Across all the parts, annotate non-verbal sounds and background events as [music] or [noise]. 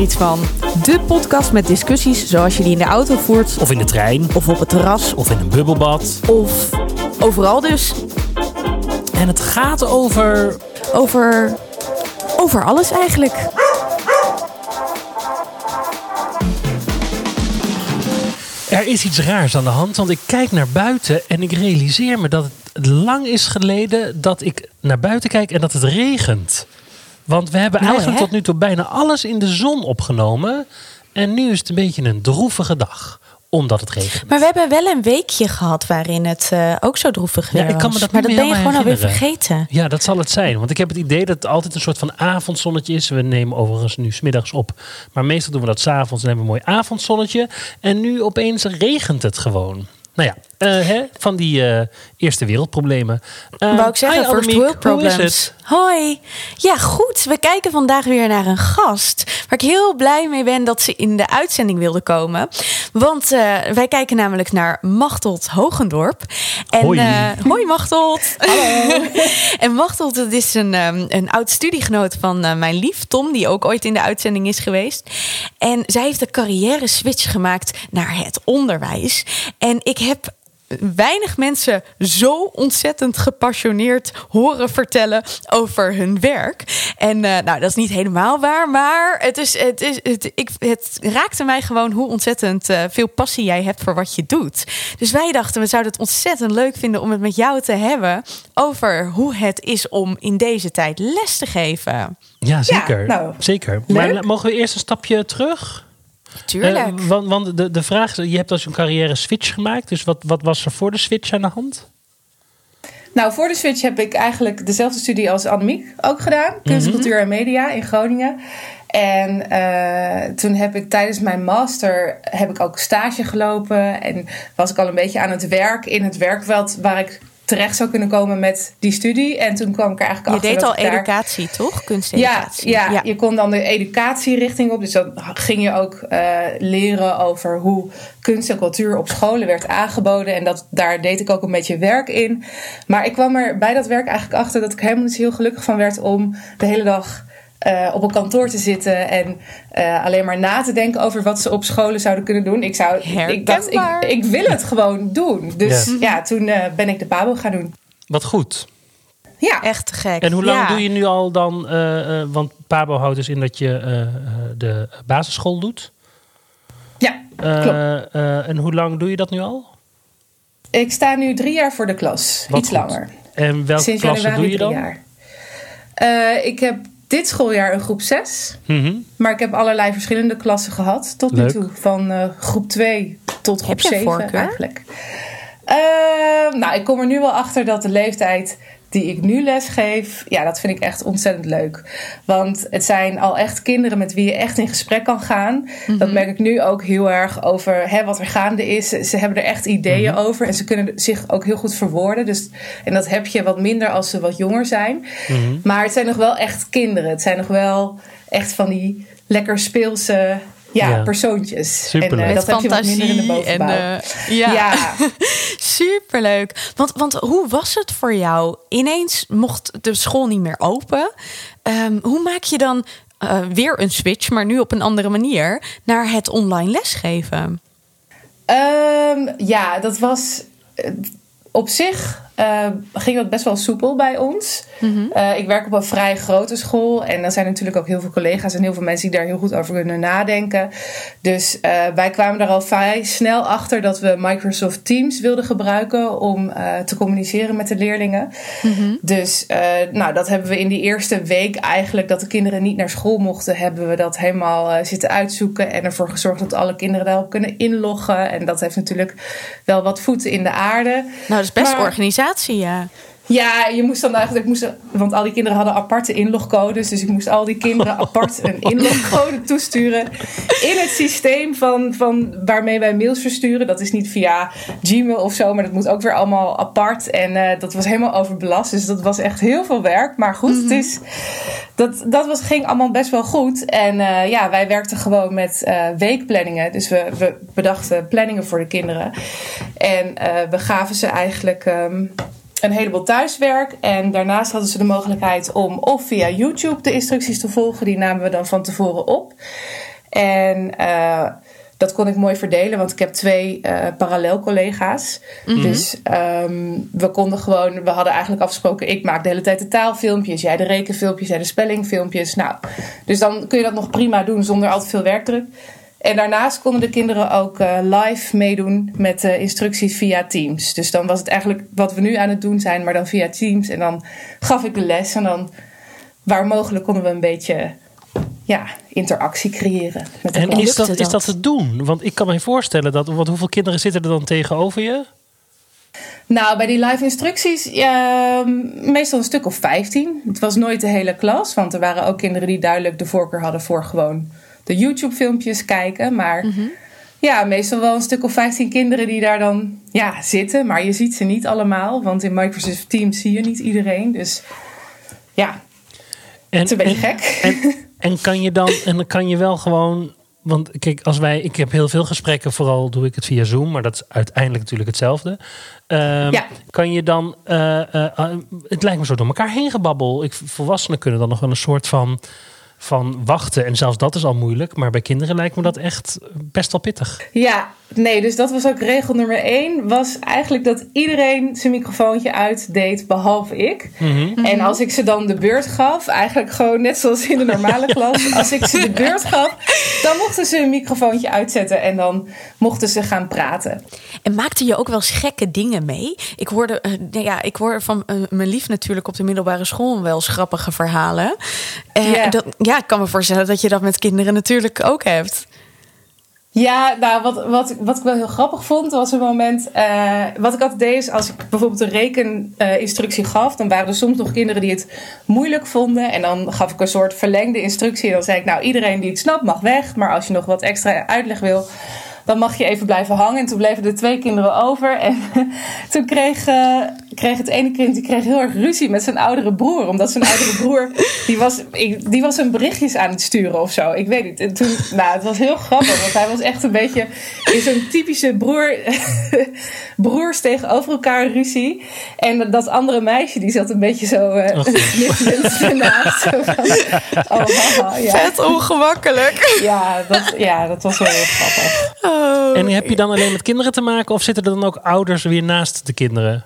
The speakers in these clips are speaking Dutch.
er iets van. De podcast met discussies zoals je die in de auto voert. Of in de trein. Of op het terras. Of in een bubbelbad. Of overal dus. En het gaat over. Over. Over alles eigenlijk. Er is iets raars aan de hand, want ik kijk naar buiten en ik realiseer me dat het lang is geleden dat ik naar buiten kijk en dat het regent. Want we hebben eigenlijk tot nu toe bijna alles in de zon opgenomen. En nu is het een beetje een droevige dag, omdat het regent. Maar we hebben wel een weekje gehad waarin het eh, ook zo droevig weer Ja, ik kan me dat maar dat ben je gewoon alweer vergeten. Ja, dat zal het zijn. Want ik heb het idee dat het altijd een soort van avondzonnetje is. We nemen overigens nu smiddags op. Maar meestal doen we dat s'avonds en hebben we een mooi avondzonnetje. En nu opeens regent het gewoon. Nou ja, hè, van die eh, eerste wereldproblemen. Uh, Wou ik zeggen, first world problems. Hoi. Ja, goed. We kijken vandaag weer naar een gast. Waar ik heel blij mee ben dat ze in de uitzending wilde komen. Want eh, wij kijken namelijk naar Machteld Hogendorp. En, Hoi. eh, hoi Machteld. [laughs] Hallo. [laughs] en Machteld dat is een, ehm, een oud studiegenoot van eh, mijn lief Tom. Die ook ooit in de uitzending is geweest. En zij heeft de carrière switch gemaakt naar het onderwijs. En ik heb weinig mensen zo ontzettend gepassioneerd horen vertellen over hun werk. En eh, nou, dat is niet helemaal waar, maar het, is, het, is, het, ik, het raakte mij gewoon hoe ontzettend eh, veel passie jij hebt voor wat je doet. Dus wij dachten, we zouden het ontzettend leuk vinden om het met jou te hebben over hoe het is om in deze tijd les te geven. Ja, zeker. nou, zeker. leuk. Maar mogen we eerst een stapje terug? Tuurlijk. Eh, want want de, de vraag is, je hebt als een carrière switch gemaakt. Dus wat, wat was er voor de switch aan de hand? Nou, voor de switch heb ik eigenlijk dezelfde studie als Annemiek ook gedaan. Kunst, cultuur en media in Groningen. En eh, toen heb ik tijdens mijn master heb ik ook stage gelopen. En was ik al een beetje aan het werk in het werkveld waar ik terecht zou kunnen komen met die studie. En toen kwam ik er eigenlijk je achter deed dat al daar- educatie, toch? Ja, Kunsteducatie. ja, je kon dan de educatierichting op. Dus dan ging je ook eh, leren over hoe kunst en cultuur op scholen werd aangeboden. En dat, daar deed ik ook een beetje werk in. Maar ik kwam er bij dat werk eigenlijk achter dat ik helemaal niet zo heel gelukkig van werd om de hele dag. Eh, op een kantoor te zitten en eh, alleen maar na te denken over wat ze op scholen zouden kunnen doen. Ik, zou, ik dacht, ik, Herkenbaar. ik wil het gewoon doen. Dus Ja. ja, toen eh, ben ik de Pabo gaan doen. Wat goed. Ja, Echt te gek. En hoe lang Ja. doe je nu al dan? eh, eh, want Pabo houdt dus in dat je eh, eh, de basisschool doet. ja Eh, klopt. eh, en hoe lang doe je dat nu al? Ik sta nu drie jaar voor de klas. Wat Iets goed. langer. En welke Sinds klasse januari doe je dan? jaar. Eh, ik heb dit schooljaar een groep 6. Mhm. Maar ik heb allerlei verschillende klassen gehad tot Leuk. nu toe. Van eh, groep 2 tot groep je een 7 voorkeur? eigenlijk. Eh, nou, ik kom er nu wel achter dat de leeftijd die ik nu lesgeef, ja, dat vind ik echt ontzettend leuk. Want het zijn al echt kinderen met wie je echt in gesprek kan gaan. Dat merk ik nu ook heel erg over hè, wat er gaande is. Ze, ze hebben er echt ideeën over en ze kunnen zich ook heel goed verwoorden. Dus, en dat heb je wat minder als ze wat jonger zijn. Maar het zijn nog wel echt kinderen. Het zijn nog wel echt van die lekker speelse ja, Ja. persoontjes. Superleuk. En eh, dat heb je wat minder in de fantasie en bovenbouw. eh, ja. ja. [laughs] Superleuk. Want, want hoe was het voor jou? Ineens mocht de school niet meer open. Ehm, hoe maak je dan eh, weer een switch, maar nu op een andere manier, naar het online lesgeven? Ehm, ja, dat was op zich eh, ging dat best wel soepel bij ons. Eh, ik werk op een vrij grote school en er zijn natuurlijk ook heel veel collega's en heel veel mensen die daar heel goed over kunnen nadenken. Dus eh, wij kwamen er al vrij snel achter dat we Microsoft Teams wilden gebruiken om te communiceren met de leerlingen. Dus eh, nou, dat hebben we in die eerste week eigenlijk dat de kinderen niet naar school mochten, hebben we dat helemaal zitten uitzoeken en ervoor gezorgd dat alle kinderen daarop kunnen inloggen. En dat heeft natuurlijk wel wat voeten in de aarde. Nou, dat is best Maar- organisatie, ja. Ja, je moest dan eigenlijk, ik moest, want al die kinderen hadden aparte inlogcodes. Dus ik moest al die kinderen [laughs] apart een inlogcode toesturen. In het systeem van, van waarmee wij mails versturen. Dat is niet via Gmail of zo, maar dat moet ook weer allemaal apart. En eh, dat was helemaal overbelast. Dus dat was echt heel veel werk. Maar goed, het is, dat, dat was, ging allemaal best wel goed. En eh, ja, wij werkten gewoon met eh, weekplanningen. Dus we, we bedachten planningen voor de kinderen. En we gaven ze eigenlijk. ehm, een heleboel thuiswerk. En daarnaast hadden ze de mogelijkheid om of via YouTube de instructies te volgen. Die namen we dan van tevoren op. En uh, dat kon ik mooi verdelen, want ik heb twee uh, parallel collega's. Mm-hmm. Dus um, we konden gewoon, we hadden eigenlijk afgesproken: ik maak de hele tijd de taalfilmpjes, jij de rekenfilmpjes, jij de spellingfilmpjes. Nou, dus dan kun je dat nog prima doen zonder al te veel werkdruk. En daarnaast konden de kinderen ook uh, live meedoen met uh, instructies via Teams. Dus dan was het eigenlijk wat we nu aan het doen zijn, maar dan via Teams. En dan gaf ik de les en dan waar mogelijk konden we een beetje ja, interactie creëren. Met en is dat, is dat te doen? Want ik kan me voorstellen dat. Want hoeveel kinderen zitten er dan tegenover je? Nou, bij die live instructies, ja, meestal een stuk of 15. Het was nooit de hele klas, want er waren ook kinderen die duidelijk de voorkeur hadden voor gewoon de YouTube-filmpjes kijken. Maar mhm. ja, meestal wel een stuk of 15 kinderen die daar dan ja, zitten. Maar je ziet ze niet allemaal, want in Microsoft Teams zie je niet iedereen. Dus ja, en, het is een beetje gek. En, en kan je dan, en dan kan je wel gewoon want kijk, als wij, ik heb heel veel gesprekken, vooral doe ik het via Zoom, maar dat is uiteindelijk natuurlijk hetzelfde. Um, ja. Kan je dan, uh, uh, het lijkt me zo door elkaar heen gebabbel. Ik, volwassenen kunnen dan nog wel een soort van van wachten. En zelfs dat is al moeilijk. Maar bij kinderen lijkt me dat echt best wel pittig. Ja, nee, dus dat was ook regel nummer één. Was eigenlijk dat iedereen zijn microfoontje uitdeed, behalve ik. Mhm. En als ik ze dan de beurt gaf, eigenlijk gewoon net zoals in de normale [laughs] klas. Als ik ze de beurt gaf, dan mochten ze hun microfoontje uitzetten. En dan mochten ze gaan praten. En maakte je ook wel eens gekke dingen mee? Ik hoorde, uh, ja, ik hoorde van uh, mijn lief natuurlijk op de middelbare school wel eens grappige verhalen. Uh, dat, ja, ik kan me voorstellen dat je dat met kinderen natuurlijk ook hebt. Ja, nou, wat, wat, wat ik wel heel grappig vond, was een moment. Uh, wat ik altijd deed, is als ik bijvoorbeeld een rekeninstructie uh, gaf, dan waren er soms nog kinderen die het moeilijk vonden. En dan gaf ik een soort verlengde instructie. En dan zei ik, nou, iedereen die het snapt mag weg. Maar als je nog wat extra uitleg wil, dan mag je even blijven hangen. En toen bleven er twee kinderen over. En [laughs] toen kreeg, uh, kreeg het ene kind die kreeg heel erg ruzie met zijn oudere broer. Omdat zijn oudere broer, [laughs] die was, die was een berichtjes aan het sturen of zo. Ik weet niet. En toen, nou, het was heel grappig. Want hij was echt een beetje in zo'n typische broer, [laughs] broers tegenover elkaar ruzie. En dat andere meisje, die zat een beetje zo uh, oh. [laughs] naast. oh, haha, ja. Vet ongemakkelijk. Ja dat, ja, dat was wel heel grappig. Oh. En heb je dan alleen met kinderen te maken of zitten er dan ook ouders weer naast de kinderen?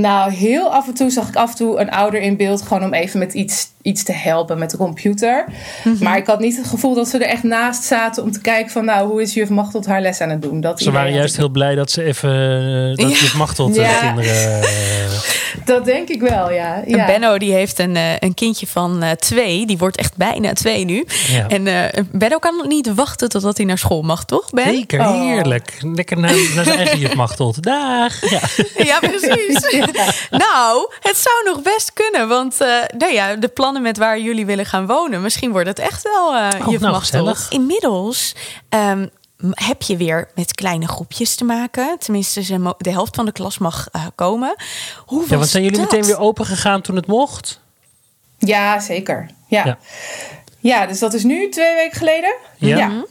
Nou, heel af en toe zag ik af en toe een ouder in beeld. Gewoon om even met iets, iets te helpen met de computer. Mhm. Maar ik had niet het gevoel dat ze er echt naast zaten om te kijken van... nou, hoe is juf Machteld haar les aan het doen? Dat ze waren juist heel blij dat ze even... Uh, dat juf Machteld ja. de kinderen... Uh... [laughs] Dat denk ik wel, ja. ja. Benno die heeft een, uh, een kindje van twee. Die wordt echt bijna twee nu. Ja. En Benno kan niet wachten totdat hij naar school mag, toch Ben? Zeker, oh. heerlijk. Lekker naar, naar zijn eigen juf Machteld. Dag! Ja, [laughs] ja precies. [laughs] nou, het zou nog best kunnen. Want uh, nou ja, de plannen met waar jullie willen gaan wonen. Misschien wordt het echt wel uh, oh, je nou, Inmiddels um, heb je weer met kleine groepjes te maken. Tenminste, de helft van de klas mag uh, komen. Hoe was ja, want zijn jullie meteen weer open gegaan toen het mocht? Ja, zeker. Ja. ja. ja. dus dat is nu twee weken geleden. Ja. ja.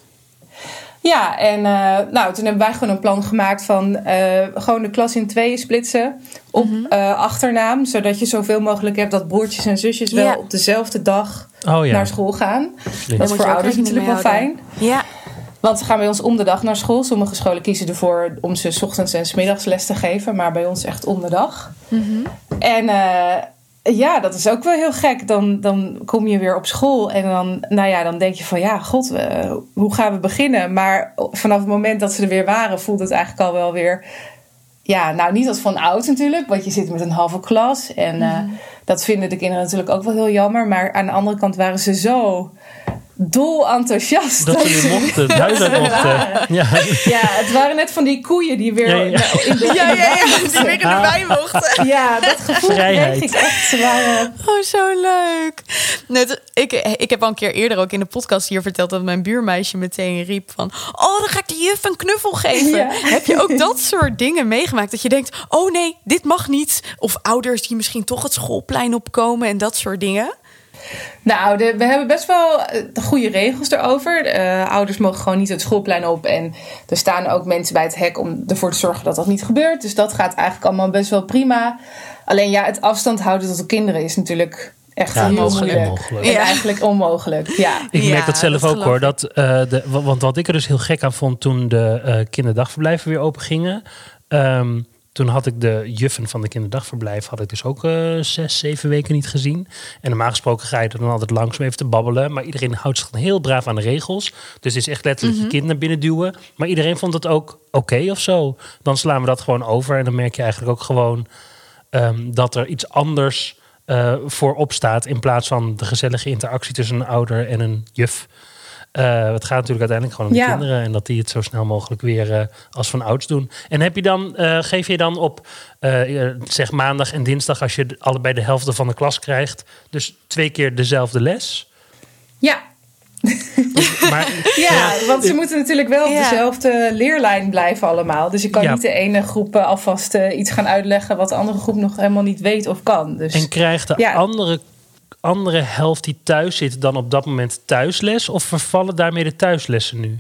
Mhm. Ja, en uh, nou, toen hebben wij gewoon een plan gemaakt van uh, gewoon de klas in tweeën splitsen op mm uh, achternaam. Zodat je zoveel mogelijk hebt dat broertjes en zusjes wel op dezelfde dag oh, ja. naar school gaan. Dat is voor ouders natuurlijk wel fijn. Ja. Want ze gaan bij ons om de dag naar school. Sommige scholen kiezen ervoor om ze s ochtends en s middags les te geven. Maar bij ons echt om de dag. Mm -hmm. En ja, dat is ook wel heel gek. Dan, dan kom je weer op school en dan, nou ja, dan denk je van ja, god, uh, hoe gaan we beginnen? Maar vanaf het moment dat ze er weer waren, voelt het eigenlijk al wel weer. Ja, nou niet als van oud natuurlijk, want je zit met een halve klas. En uh, dat vinden de kinderen natuurlijk ook wel heel jammer. Maar aan de andere kant waren ze zo dol enthousiast. Dat ze nu [laughs] mochten, uit mochten. Ja. ja, het waren net van die koeien die weer ja, ja. in de, ja, ja, ja, die weer erbij mochten. Ja, dat gevoel Vrijheid. kreeg ik echt. Ze waren... Oh, zo leuk. Net, ik, ik heb al een keer eerder ook in de podcast hier verteld... dat mijn buurmeisje meteen riep van... oh, dan ga ik de juf een knuffel geven. Heb je ook dat soort dingen meegemaakt? Dat je denkt, oh nee, dit mag niet. Of ouders die misschien toch het schoolplein opkomen en dat soort dingen. Nou, de, we hebben best wel eh, goede regels erover. Uh, ouders mogen gewoon niet het schoolplein op. En er staan ook mensen bij het hek om ervoor te zorgen dat dat niet gebeurt. Dus dat gaat eigenlijk allemaal best wel prima. Alleen ja, het afstand houden tot de kinderen is natuurlijk Echt Ja, heel moeilijk. onmogelijk. En Ja. eigenlijk onmogelijk. Ja. Ik Ja, merk dat zelf dat ook hoor. Dat, eh, de, want wat ik er dus heel gek aan vond toen de eh, kinderdagverblijven weer open gingen. ehm, toen had ik de juffen van de kinderdagverblijf had ik dus ook eh, zes, zeven weken niet gezien. En normaal gesproken ga je er dan altijd langs om even te babbelen. Maar iedereen houdt zich dan heel braaf aan de regels. Dus het is echt letterlijk je kind naar binnen duwen. Maar iedereen vond het ook oké of zo. Dan slaan we dat gewoon over. En dan merk je eigenlijk ook gewoon ehm, dat er iets anders eh voorop staat. In plaats van de gezellige interactie tussen een ouder en een juf. Eh, het gaat natuurlijk uiteindelijk gewoon om de Ja. kinderen. En dat die het zo snel mogelijk weer eh, als van ouds doen. En heb je dan, eh, geef je dan op zeg maandag en dinsdag... als je allebei de helft van de klas krijgt... dus twee keer dezelfde les? Ja. [laughs] Maar, Ja, want ze moeten natuurlijk wel op Ja. dezelfde leerlijn blijven allemaal. Dus je kan Ja. niet de ene groep alvast iets gaan uitleggen... wat de andere groep nog helemaal niet weet of kan. Dus En krijgt de Ja. andere, andere helft die thuis zit dan op dat moment thuisles? Of vervallen daarmee de thuislessen nu?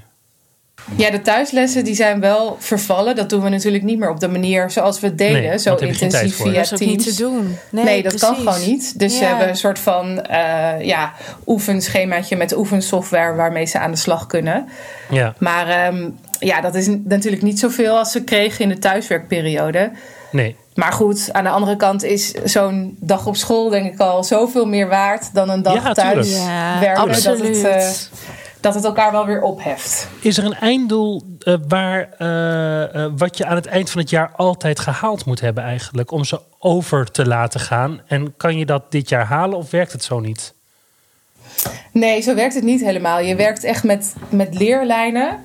ja, de thuislessen die zijn wel vervallen. Dat doen we natuurlijk niet meer op de manier zoals we het deden. Nee, zo intensief via Dat is Teams. niet te doen. Nee, Nee, dat kan gewoon niet. Dus ze Ja. hebben een soort van eh ja, oefenschemaatje met oefensoftware waarmee ze aan de slag kunnen. Ja, Maar ehm, ja, dat is natuurlijk niet zoveel als ze kregen in de thuiswerkperiode. Nee. Maar goed, aan de andere kant is zo'n dag op school denk ik al zoveel meer waard dan een dag Ja, thuis. Ja, werken. Dat het, eh, dat het elkaar wel weer opheft. Is er een einddoel eh, waar, eh, wat je aan het eind van het jaar altijd gehaald moet hebben eigenlijk? Om ze over te laten gaan? En kan je dat dit jaar halen of werkt het zo niet? Nee, zo werkt het niet helemaal. Je werkt echt met, met leerlijnen.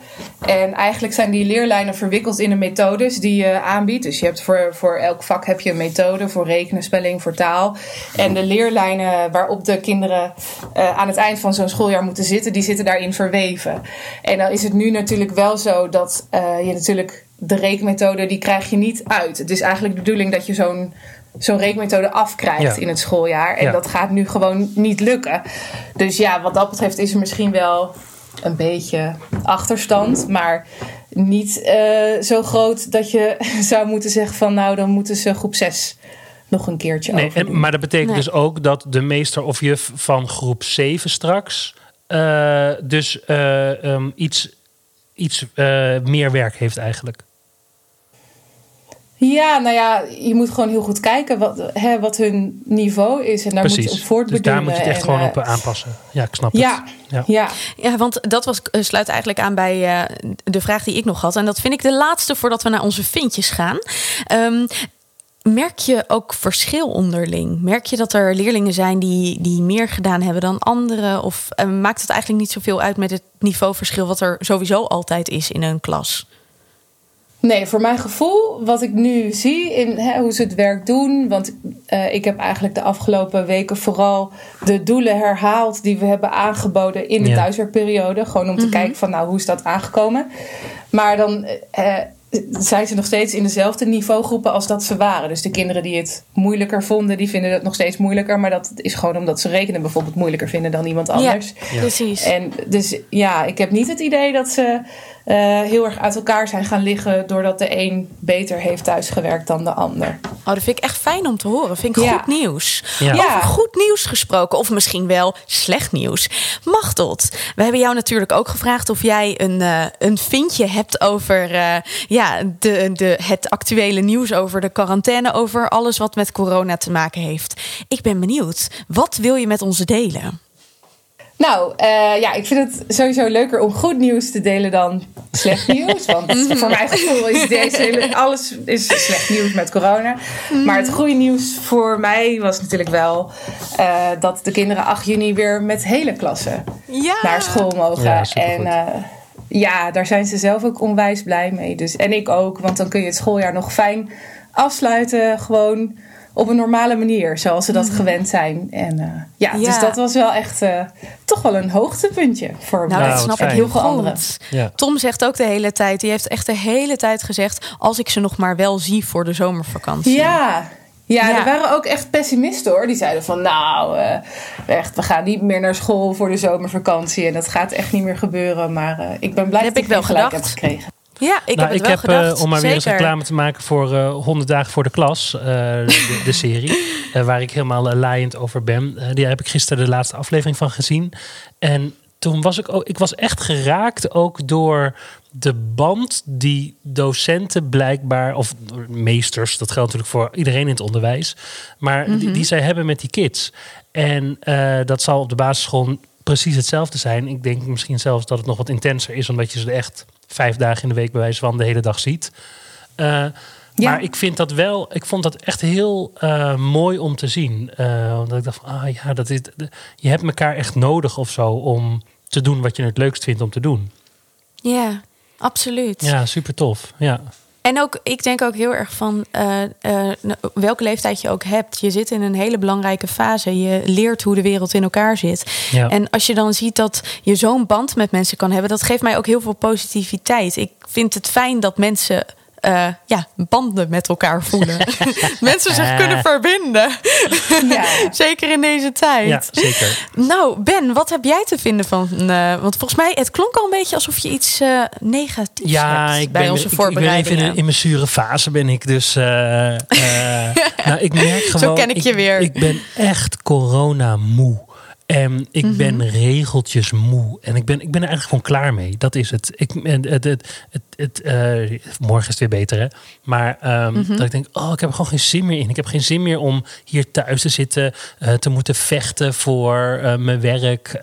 En eigenlijk zijn die leerlijnen verwikkeld in de methodes die je aanbiedt. Dus je hebt voor, voor elk vak heb je een methode. Voor rekenen, spelling, voor taal. En de leerlijnen waarop de kinderen eh, aan het eind van zo'n schooljaar moeten zitten... die zitten daarin verweven. En dan is het nu natuurlijk wel zo dat eh, je natuurlijk... de rekenmethode die krijg je niet uit. Het is eigenlijk de bedoeling dat je zo'n zo'n rekenmethode afkrijgt Ja. in het schooljaar. En Ja. dat gaat nu gewoon niet lukken. Dus ja, wat dat betreft is er misschien wel een beetje achterstand. Maar niet eh, zo groot dat je [laughs] zou moeten zeggen van... nou, dan moeten ze groep 6 nog een keertje Nee, en, maar dat betekent Nee. dus ook dat de meester of juf van groep 7 straks... eh, dus eh, ehm, iets, iets eh, meer werk heeft eigenlijk. Ja, nou ja, je moet gewoon heel goed kijken wat, hè, wat hun niveau is. En daar moet je op Precies. Dus daar moet je het echt En, gewoon op eh, aanpassen. Ja, ik snap Ja, het. Ja. ja. Ja, want dat was, eh, sluit eigenlijk aan bij eh, de vraag die ik nog had. En dat vind ik de laatste voordat we naar onze vintjes gaan. Ehm, merk je ook verschil onderling? Merk je dat er leerlingen zijn die, die meer gedaan hebben dan anderen? Of maakt het eigenlijk niet zoveel uit met het niveauverschil... wat er sowieso altijd is in een klas? Nee, voor mijn gevoel, wat ik nu zie in hè, hoe ze het werk doen. Want eh, ik heb eigenlijk de afgelopen weken vooral de doelen herhaald die we hebben aangeboden in de Ja. thuiswerkperiode. Gewoon om te kijken van nou, hoe is dat aangekomen. Maar dan eh, eh, zijn ze nog steeds in dezelfde niveaugroepen als dat ze waren. Dus de kinderen die het moeilijker vonden, die vinden het nog steeds moeilijker. Maar dat is gewoon omdat ze rekenen bijvoorbeeld moeilijker vinden dan iemand anders. Ja. precies. En dus ja, ik heb niet het idee dat ze eh, heel erg uit elkaar zijn gaan liggen doordat de een beter heeft thuisgewerkt dan de ander. Oh, dat vind ik echt fijn om te horen. Vind ik Ja. goed nieuws. Ja. Over goed nieuws gesproken, of misschien wel slecht nieuws. Machtot, we hebben jou natuurlijk ook gevraagd of jij een, eh, een vindje hebt over eh, ja, de, de, het actuele nieuws over de quarantaine, over alles wat met corona te maken heeft. Ik ben benieuwd, wat wil je met ons delen? Nou, eh, ja, ik vind het sowieso leuker om goed nieuws te delen dan slecht [laughs] nieuws. Want voor mijn gevoel is deze hele, alles is slecht nieuws met corona. Maar het goede nieuws voor mij was natuurlijk wel eh, dat de kinderen 8 juni weer met hele klassen Ja, naar school mogen. Ja, en eh, ja, daar zijn ze zelf ook onwijs blij mee. Dus, en ik ook, want dan kun je het schooljaar nog fijn afsluiten. Gewoon op een normale manier, zoals ze dat gewend zijn. En eh, ja, Ja. dus dat was wel echt eh, toch wel een hoogtepuntje voor Nou, mij. dat snap ik heel veel anderen. goed. Ja. Tom zegt ook de hele tijd, die heeft echt de hele tijd gezegd... als ik ze nog maar wel zie voor de zomervakantie. Ja. Ja, Ja. er waren ook echt pessimisten hoor. Die zeiden van nou, eh, echt, we gaan niet meer naar school voor de zomervakantie. En dat gaat echt niet meer gebeuren. Maar eh, ik ben blij Heb dat ik wel gelijk gedacht. heb gekregen. Ja, ik Nou, heb het ik wel heb, eh, gedacht. om maar weer eens reclame te maken voor eh 100 dagen voor de klas, eh, de, de serie, [laughs] waar ik helemaal uh, laaiend over ben. Die heb ik gisteren de laatste aflevering van gezien. En toen was ik ook, ik was echt geraakt ook door de band die docenten blijkbaar, of meesters, dat geldt natuurlijk voor iedereen in het onderwijs, maar die, Mhm. die zij hebben met die kids. En dat zal op de basisschool precies hetzelfde zijn. Ik denk misschien zelfs dat het nog wat intenser is, omdat je ze echt vijf dagen in de week bij wijze van de hele dag ziet. Eh, Ja. Maar ik vind dat wel, ik vond dat echt heel eh, mooi om te zien. Eh, omdat ik dacht van, ah ja, dat is, je hebt elkaar echt nodig of zo om te doen wat je het leukst vindt om te doen. Ja, absoluut. Ja, super tof. Ja. En ook, ik denk ook heel erg van eh, eh, welke leeftijd je ook hebt. Je zit in een hele belangrijke fase. Je leert hoe de wereld in elkaar zit. Ja. En als je dan ziet dat je zo'n band met mensen kan hebben, dat geeft mij ook heel veel positiviteit. Ik vind het fijn dat mensen. Eh, ja, banden met elkaar voelen. [laughs] mensen zich kunnen verbinden. Ja. [laughs] Zeker in deze tijd. ja, zeker. Nou, Ben, wat heb jij te vinden van... eh, want volgens mij, het klonk al een beetje alsof je iets eh, negatiefs Ja, hebt ik bij ben, onze ik, ik ben even voorbereidingen. in, in mijn zure fase ben ik dus. eh, eh, nou, ik merk [laughs] gewoon. ken ik je weer. Ik ben echt corona moe. En ik Mhm. ben regeltjes moe. En ik ben, ik ben er eigenlijk gewoon klaar mee. Dat is het. Ik, het, het, het, het, eh, morgen is het weer beter, hè? Maar ehm, Mhm. dat ik denk, oh, ik heb er gewoon geen zin meer in. Ik heb geen zin meer om hier thuis te zitten, eh, te moeten vechten voor eh, mijn werk,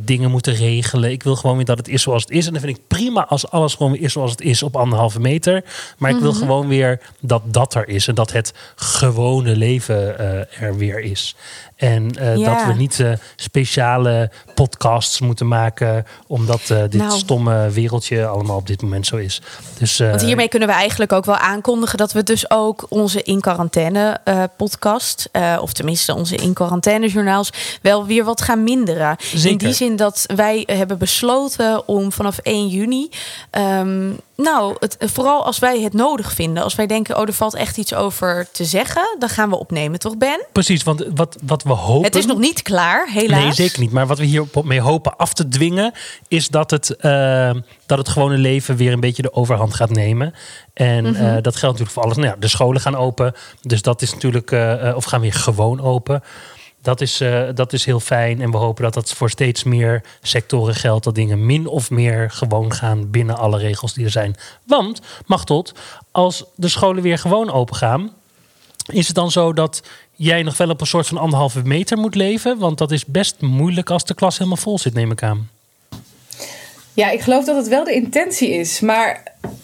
dingen moeten regelen. Ik wil gewoon weer dat het is zoals het is. En dan vind ik prima als alles gewoon weer is zoals het is op anderhalve meter. Maar ik wil Mhm. gewoon weer dat dat er is en dat het gewone leven er weer is. En Ja. dat we niet speciale podcasts moeten maken, omdat dit Nou. stomme wereldje allemaal op dit moment zo is. Dus, eh, Want hiermee kunnen we eigenlijk ook wel aankondigen dat we dus ook onze in quarantaine eh, podcast, eh, of tenminste onze in quarantaine journaals, wel weer wat gaan minderen. In die zin dat wij hebben besloten om vanaf 1 juni, ehm, nou, het, vooral als wij het nodig vinden, als wij denken, oh, er valt echt iets over te zeggen, dan gaan we opnemen, toch Ben? Precies, want wat, wat we hopen. Het is nog niet klaar, helaas. Nee, zeker niet. Maar wat we hier mee hopen af te dwingen, is dat het, eh, dat het gewone leven weer een beetje de overhand gaat nemen. En Mhm. eh, dat geldt natuurlijk voor alles. Nou ja, de scholen gaan open. Dus dat is natuurlijk, eh, of gaan weer gewoon open. Dat is, eh, dat is heel fijn. En we hopen dat dat voor steeds meer sectoren geldt. Dat dingen min of meer gewoon gaan binnen alle regels die er zijn. Want, Machtot, als de scholen weer gewoon open gaan, is het dan zo dat jij nog wel op een soort van anderhalve meter moet leven? Want dat is best moeilijk als de klas helemaal vol zit, neem ik aan. Ja, ik geloof dat het wel de intentie is. Maar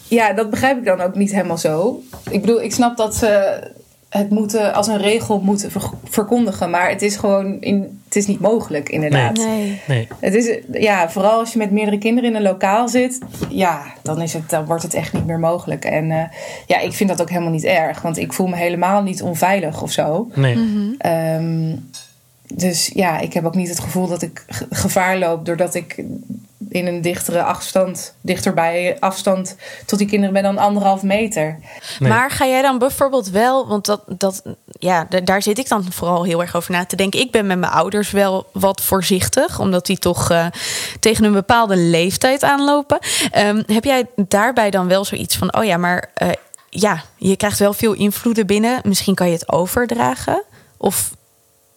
ja, dat begrijp ik dan ook niet helemaal zo. Ik bedoel, ik snap dat ze het moeten als een regel moeten ver- verkondigen. Maar het is gewoon in, het is niet mogelijk, inderdaad. Nee. Nee. Het is, ja, vooral als je met meerdere kinderen in een lokaal zit, ja, dan, is het, dan wordt het echt niet meer mogelijk. En eh, ja, ik vind dat ook helemaal niet erg, want ik voel me helemaal niet onveilig of zo. Nee. Ehm, dus ja, ik heb ook niet het gevoel dat ik ge- gevaar loop doordat ik in een dichtere afstand, dichterbij afstand tot die kinderen ben dan anderhalf meter. Nee. Maar ga jij dan bijvoorbeeld wel, want dat, dat, ja, daar zit ik dan vooral heel erg over na te denken. Ik ben met mijn ouders wel wat voorzichtig, omdat die toch eh, tegen een bepaalde leeftijd aanlopen. Ehm, heb jij daarbij dan wel zoiets van, oh ja, maar eh, ja, je krijgt wel veel invloeden binnen. Misschien kan je het overdragen? Of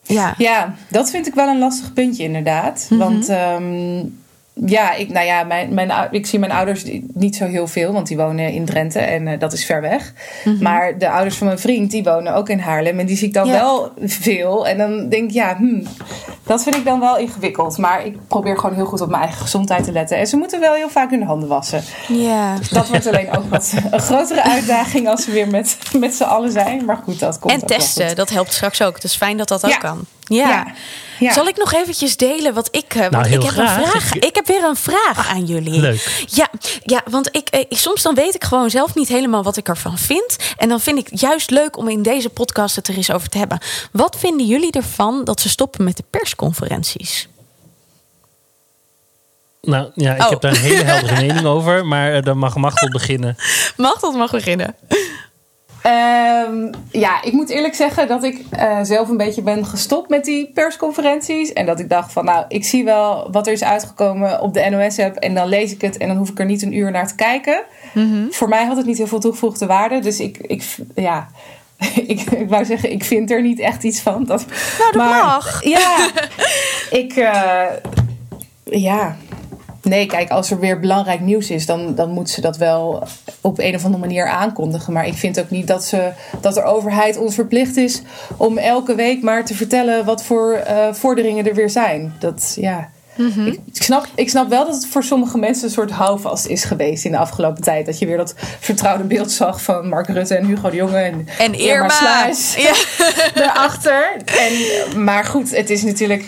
ja, Ja, dat vind ik wel een lastig puntje inderdaad. Want ehm, ja, ik, nou ja mijn, mijn, ik zie mijn ouders niet zo heel veel, want die wonen in Drenthe en eh, dat is ver weg. Maar de ouders van mijn vriend, die wonen ook in Haarlem en die zie ik dan Ja. wel veel. En dan denk ik, ja, hmm, dat vind ik dan wel ingewikkeld. Maar ik probeer gewoon heel goed op mijn eigen gezondheid te letten. En ze moeten wel heel vaak hun handen wassen. ja. Dat wordt alleen ook wat een grotere uitdaging als we weer met, met z'n allen zijn. Maar goed, dat komt En testen, dat helpt straks ook. Het is fijn dat dat ook kan. Ja. Ja. Ja. Zal ik nog eventjes delen wat ik... eh, want Nou, heel ik heb graag. een vraag. Ik- heb weer een vraag aan jullie. leuk. Ja, ja want ik, eh, ik, soms dan weet ik gewoon zelf niet helemaal wat ik ervan vind. En dan vind ik het juist leuk om in deze podcast het er eens over te hebben. Wat vinden jullie ervan dat ze stoppen met de persconferenties? Nou ja, ik Oh. heb daar een hele [laughs] heldere mening over. Maar eh, dan mag Machtel beginnen. Mag dat mag beginnen? Ehm, ja, ik moet eerlijk zeggen dat ik eh, zelf een beetje ben gestopt met die persconferenties. En dat ik dacht van nou, ik zie wel wat er is uitgekomen op de NOS-app. En dan lees ik het en dan hoef ik er niet een uur naar te kijken. Mhm. Voor mij had het niet heel veel toegevoegde waarde. Dus ik, ik ja, [laughs] ik, ik wou zeggen, ik vind er niet echt iets van. Dat, Nou, dat maar, mag. Ja, ik, eh, ja. Nee, kijk, als er weer belangrijk nieuws is, dan, dan moet ze dat wel op een of andere manier aankondigen. Maar ik vind ook niet dat, ze, dat de overheid ons verplicht is om elke week maar te vertellen wat voor eh, vorderingen er weer zijn. Dat, ja. Mhm. ik, ik snap, ik snap wel dat het voor sommige mensen een soort houvast is geweest in de afgelopen tijd. Dat je weer dat vertrouwde beeld zag van Mark Rutte en Hugo de Jonge en, En Irma. Sluis [laughs] Ja. [laughs] erachter. En, maar goed, het is natuurlijk.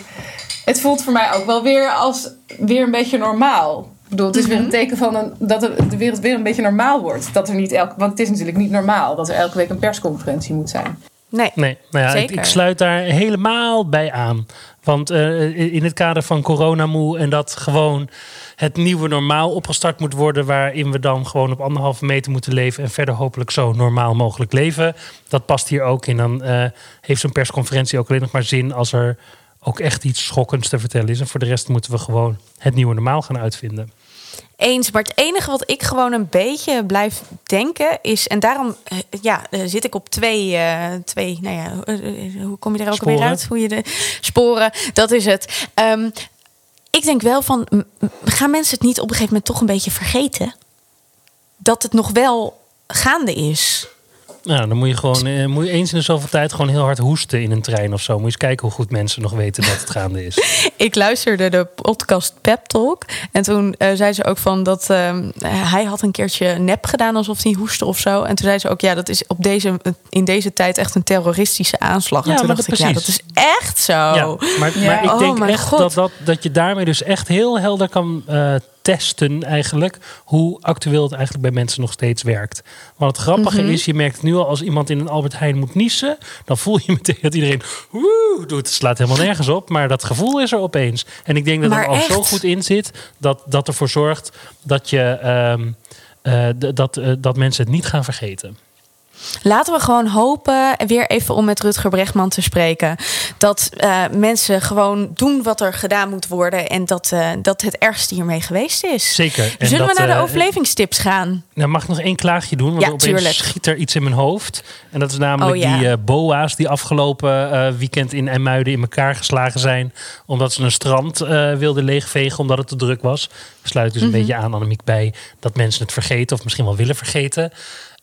Het voelt voor mij ook wel weer als weer een beetje normaal. Ik bedoel, het is Mhm. weer een teken van een, dat de, wereld weer een beetje normaal wordt. Dat er niet elke, want het is natuurlijk niet normaal dat er elke week een persconferentie moet zijn. Nee. Nee, nou ja, ik sluit daar helemaal bij aan. Want eh, in het kader van coronamoe en dat gewoon het nieuwe normaal opgestart moet worden, waarin we dan gewoon op anderhalve meter moeten leven en verder hopelijk zo normaal mogelijk leven. Dat past hier ook in. Dan eh, heeft zo'n persconferentie ook alleen nog maar zin als er ook echt iets schokkends te vertellen is. En voor de rest moeten we gewoon het nieuwe normaal gaan uitvinden. Eens, maar het enige wat ik gewoon een beetje blijf denken is, en daarom eh, ja, eh, zit ik op twee, eh, twee nou ja, hoe kom je er ook Sporen. weer uit? Hoe je de sporen, dat is het. Ehm, ik denk wel van, gaan mensen het niet op een gegeven moment toch een beetje vergeten? Dat het nog wel gaande is. Nou, dan moet je gewoon eh, moet je eens in de zoveel tijd gewoon heel hard hoesten in een trein of zo. Moet je eens kijken hoe goed mensen nog weten dat het gaande is. [laughs] Ik luisterde de podcast Pep Talk. En toen eh, zei ze ook van dat ehm, hij had een keertje nep gedaan alsof hij hoestte of zo. En toen zei ze ook, ja, dat is op deze, in deze tijd echt een terroristische aanslag. Ja, en toen maar dacht dat ik, ja, dat precies. is echt zo. Ja, maar, Ja. maar ik Oh denk mijn echt God. dat, dat, dat je daarmee dus echt heel helder kan eh, testen eigenlijk hoe actueel het eigenlijk bij mensen nog steeds werkt. Want het grappige Mhm. is, je merkt nu al als iemand in een Albert Heijn moet niezen, dan voel je [laughs] meteen dat iedereen woe doet. Het slaat helemaal nergens op, maar dat gevoel is er opeens. En ik denk dat Maar het al zo goed in zit dat dat ervoor zorgt dat je ehm, eh, dat, eh, dat mensen het niet gaan vergeten. Laten we gewoon hopen, weer even om met Rutger Bregman te spreken, dat eh, mensen gewoon doen wat er gedaan moet worden en dat, eh, dat het ergste hiermee geweest is. Zeker. En Zullen dat, we naar de eh, overlevingstips gaan? Nou, mag ik nog één klaagje doen? Want Ja, opeens tuurlijk. schiet er iets in mijn hoofd. En dat is namelijk Oh, ja. die boa's die afgelopen weekend in IJmuiden in elkaar geslagen zijn. Omdat ze een strand wilden leegvegen omdat het te druk was. We sluiten dus Mhm. een beetje aan, Annemiek, bij dat mensen het vergeten. Of misschien wel willen vergeten.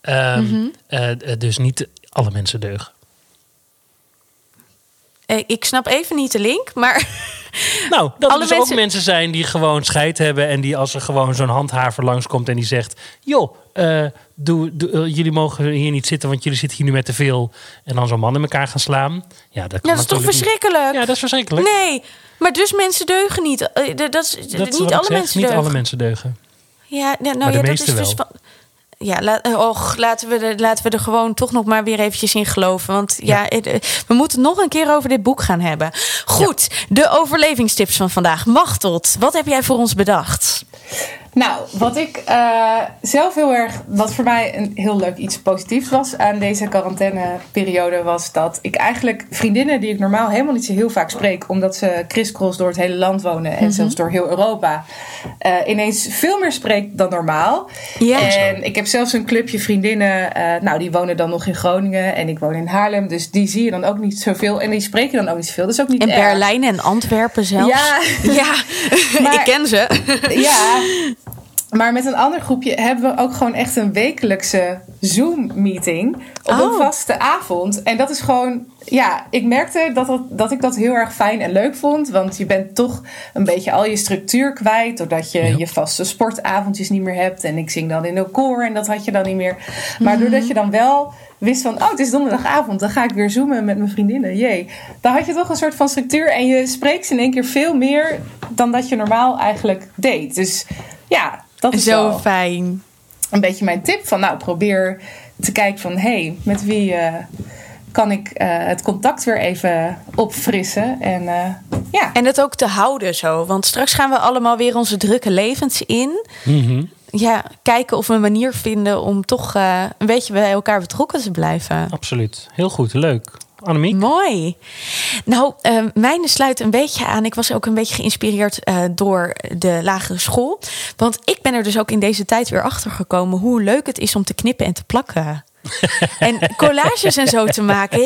Ehm, Mhm. eh, eh, dus niet alle mensen deugen. Eh, ik snap even niet de link, maar [laughs] Nou, dat er dus ook mensen- zijn die gewoon scheid hebben. En die als er gewoon zo'n handhaver langskomt en die zegt... joh, doe, doe, jullie mogen hier niet zitten, want jullie zitten hier nu met te veel. En dan zo'n man in elkaar gaan slaan. Ja, dat, kan ja, dat is toch niet. verschrikkelijk? Ja, dat is verschrikkelijk. Nee, maar dus mensen deugen niet. Dat is, dat niet alle zeg, mensen Niet deugen. alle mensen deugen. Ja, nou de ja, dat is dus wel. van. Ja, la, eh, och, laten, we er, laten we er gewoon toch nog maar weer eventjes in geloven. Want ja, het, eh, we moeten nog een keer over dit boek gaan hebben. Goed, de overlevingstips van vandaag. Machteld, wat heb jij voor ons bedacht? Nou, wat ik eh, zelf heel erg, wat voor mij een heel leuk iets positiefs was aan deze quarantaineperiode, was dat ik eigenlijk vriendinnen die ik normaal helemaal niet zo heel vaak spreek, omdat ze crisscross door het hele land wonen en zelfs door heel Europa, eh, ineens veel meer spreek dan normaal. Ja. En ik heb zelfs een clubje vriendinnen, eh, nou die wonen dan nog in Groningen en ik woon in Haarlem, dus die zie je dan ook niet zoveel en die spreken dan ook niet zoveel. Dat is ook niet In erg. Berlijn en Antwerpen zelfs. Ja. [laughs] ja. Maar- ik ken ze. Ja, [laughs] maar met een ander groepje hebben we ook gewoon echt een wekelijkse Zoom-meeting op Oh. een vaste avond. En dat is gewoon, ja, ik merkte dat, dat, dat ik dat heel erg fijn en leuk vond. Want je bent toch een beetje al je structuur kwijt. Doordat je Ja. je vaste sportavondjes niet meer hebt. En ik zing dan in een koor en dat had je dan niet meer. Maar doordat je dan wel wist van, oh, het is donderdagavond, dan ga ik weer zoomen met mijn vriendinnen. Jee. Dan had je toch een soort van structuur en je spreekt in één keer veel meer dan dat je normaal eigenlijk deed. Dus ja, dat is Zo wel fijn. een beetje mijn tip van, nou, probeer te kijken van, hé, hey, met wie eh, kan ik eh, het contact weer even opfrissen? En eh, ja. En het ook te houden zo. Want straks gaan we allemaal weer onze drukke levens in. Mhm. ja, kijken of we een manier vinden om toch eh, een beetje bij elkaar betrokken te blijven. Absoluut. Heel goed. Leuk. Annemiek? Mooi. Nou, uh, mijne sluit een beetje aan. Ik was ook een beetje geïnspireerd uh, door de lagere school. Want ik ben er dus ook in deze tijd weer achter gekomen hoe leuk het is om te knippen en te plakken. [laughs] en collages en zo te maken.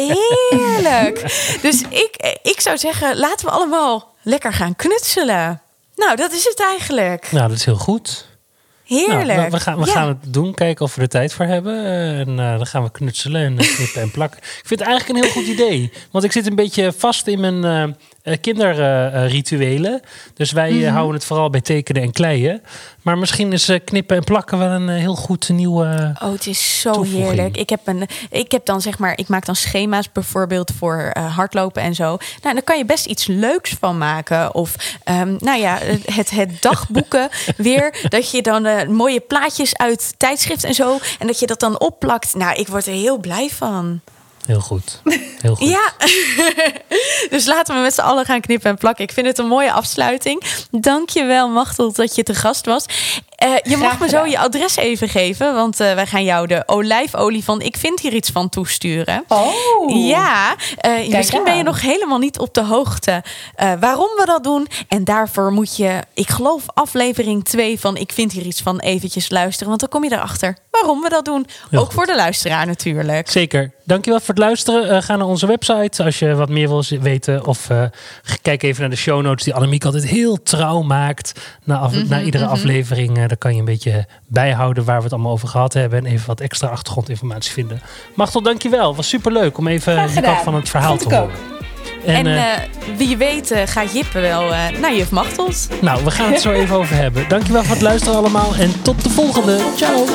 Heerlijk. Dus ik, ik zou zeggen, laten we allemaal lekker gaan knutselen. Nou, dat is het eigenlijk. Nou, dat is heel goed. Heerlijk. Nou, we gaan, we gaan het doen, kijken of we er tijd voor hebben. En uh, dan gaan we knutselen en knippen en plakken. Ik vind het eigenlijk een heel goed idee. Want ik zit een beetje vast in mijn uh, kinderrituelen. dus wij mm -hmm. houden het vooral bij tekenen en kleien. Maar misschien is knippen en plakken wel een heel goed nieuwe. Oh, het is zo heerlijk. Ik heb, een, ik heb dan zeg maar, ik maak dan schema's bijvoorbeeld voor uh, hardlopen en zo. Nou, dan kan je best iets leuks van maken. Of um, nou ja, het, het dagboeken [laughs] weer. Dat je dan uh, mooie plaatjes uit tijdschrift en zo. En dat je dat dan opplakt. Nou, ik word er heel blij van. Heel goed. Heel goed. Ja, [laughs] dus laten we met z'n allen gaan knippen en plakken. Ik vind het een mooie afsluiting. Dank je wel, Machtel, dat je te gast was. Uh, je mag me zo je adres even geven, want uh, wij gaan jou de olijfolie van Ik vind hier iets van toesturen. Oh. Ja, uh, misschien ben je nog helemaal niet op de hoogte waarom we dat doen. En daarvoor moet je, ik geloof, aflevering 2 van Ik vind hier iets van eventjes luisteren. Want dan kom je erachter waarom we dat doen. Heel Ook goed. voor de luisteraar natuurlijk. Zeker. Dankjewel voor het luisteren. ga naar onze website als je wat meer wil weten. Of kijk even naar de show notes die Annemiek altijd heel trouw maakt. Na, af, Mhm, mm -hmm, na iedere mm -hmm. aflevering dan kan je een beetje bijhouden waar we het allemaal over gehad hebben. En even wat extra achtergrondinformatie vinden. Machtel, dankjewel. Was super leuk om even de kant van het verhaal te horen. En, en uh, wie weet eh, uh, gaat Jippe wel uh, naar juf Machtels. Nou, we gaan het zo even over hebben. Dankjewel voor het luisteren allemaal en tot de volgende. Ciao.